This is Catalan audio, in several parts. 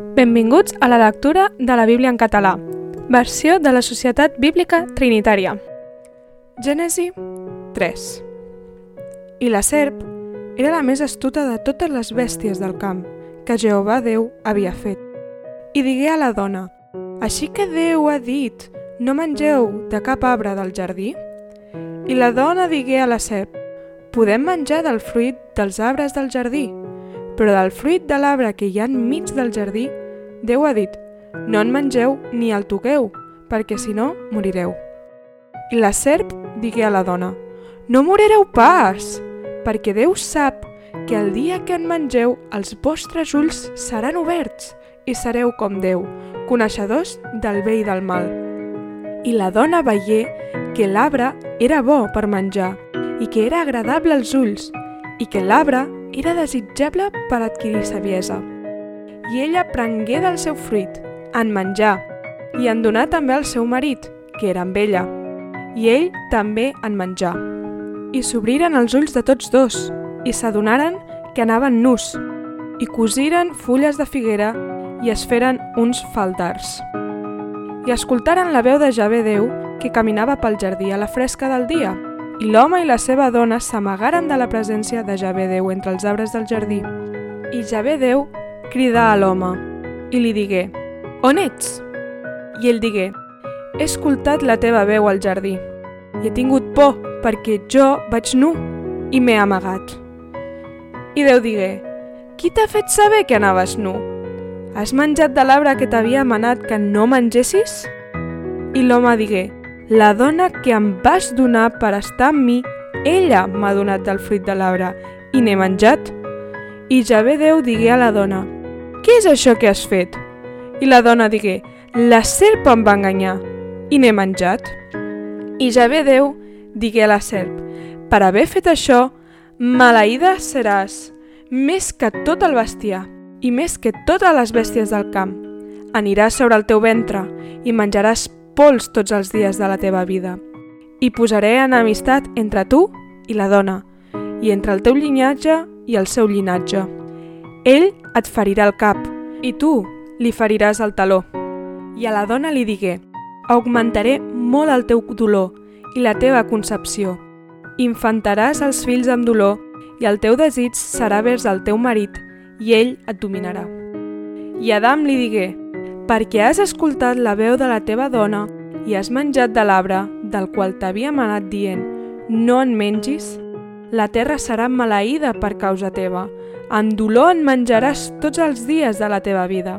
Benvinguts a la lectura de la Bíblia en català, versió de la Societat Bíblica Trinitària. Gènesi 3 I la serp era la més astuta de totes les bèsties del camp que Jehovà Déu havia fet. I digué a la dona, Així que Déu ha dit, no mengeu de cap arbre del jardí? I la dona digué a la serp, Podem menjar del fruit dels arbres del jardí, però del fruit de l'arbre que hi ha enmig del jardí, Déu ha dit, no en mengeu ni el toqueu, perquè si no, morireu. I la serp digué a la dona, no morireu pas, perquè Déu sap que el dia que en mengeu els vostres ulls seran oberts i sereu com Déu, coneixedors del bé i del mal. I la dona veié que l'arbre era bo per menjar i que era agradable als ulls i que l'arbre era desitjable per adquirir saviesa. I ella prengué del seu fruit, en menjar, i en donà també al seu marit, que era amb ella, i ell també en menjar. I s'obriren els ulls de tots dos, i s'adonaren que anaven nus, i cosiren fulles de figuera i es feren uns faldars. I escoltaren la veu de Javé Déu, que caminava pel jardí a la fresca del dia, i l'home i la seva dona s'amagaren de la presència de Javé Déu entre els arbres del jardí. I Javé Déu cridà a l'home i li digué, On ets? I ell digué, He escoltat la teva veu al jardí i he tingut por perquè jo vaig nu i m'he amagat. I Déu digué, Qui t'ha fet saber que anaves nu? Has menjat de l'arbre que t'havia manat que no mengessis? I l'home digué, La dona que em vas donar per estar amb mi, ella m'ha donat del fruit de l'arbre i n'he menjat. I Javé Déu digué a la dona, què és això que has fet? I la dona digué, la serp em va enganyar i n'he menjat. I Javé Déu digué a la serp, per haver fet això, maleïda seràs, més que tot el bestiar i més que totes les bèsties del camp. Aniràs sobre el teu ventre i menjaràs pols tots els dies de la teva vida. I posaré enemistat entre tu i la dona, i entre el teu llinatge i el seu llinatge. Ell et ferirà el cap, i tu li feriràs el taló. I a la dona li digué, augmentaré molt el teu dolor i la teva concepció. Infantaràs els fills amb dolor i el teu desig serà vers el teu marit i ell et dominarà. I Adam li digué, perquè has escoltat la veu de la teva dona i has menjat de l'arbre del qual t'havia manat dient, no en mengis, la terra serà maleïda per causa teva, amb dolor en menjaràs tots els dies de la teva vida.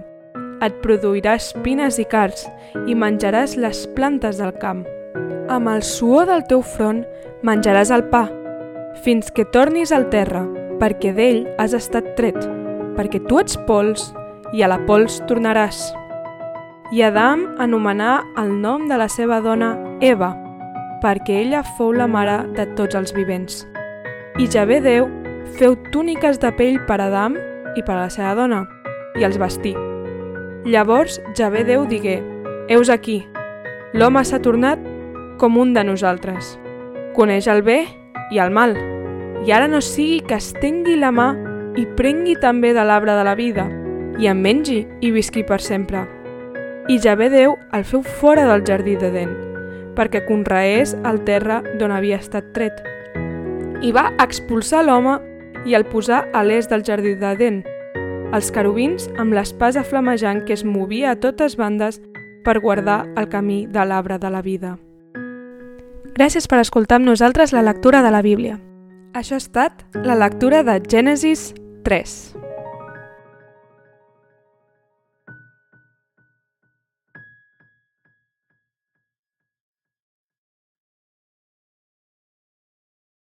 Et produiràs espines i cards i menjaràs les plantes del camp. Amb el suor del teu front menjaràs el pa, fins que tornis al terra, perquè d'ell has estat tret, perquè tu ets pols i a la pols tornaràs. I Adam anomenà el nom de la seva dona Eva, perquè ella fou la mare de tots els vivents. I Javé Déu feu túniques de pell per a Adam i per a la seva dona, i els vestí. Llavors Javé Déu digué, Heus aquí, l'home s'ha tornat com un de nosaltres. Coneix el bé i el mal, i ara no sigui que estengui la mà i prengui també de l'arbre de la vida, i en mengi i visqui per sempre. I Javé Déu el feu fora del jardí d'Eden, perquè conreés el terra d'on havia estat tret. I va expulsar l'home i el posar a l'est del jardí d'Eden, els carubins amb l'espasa flamejant que es movia a totes bandes per guardar el camí de l'arbre de la vida. Gràcies per escoltar amb nosaltres la lectura de la Bíblia. Això ha estat la lectura de Gènesis 3.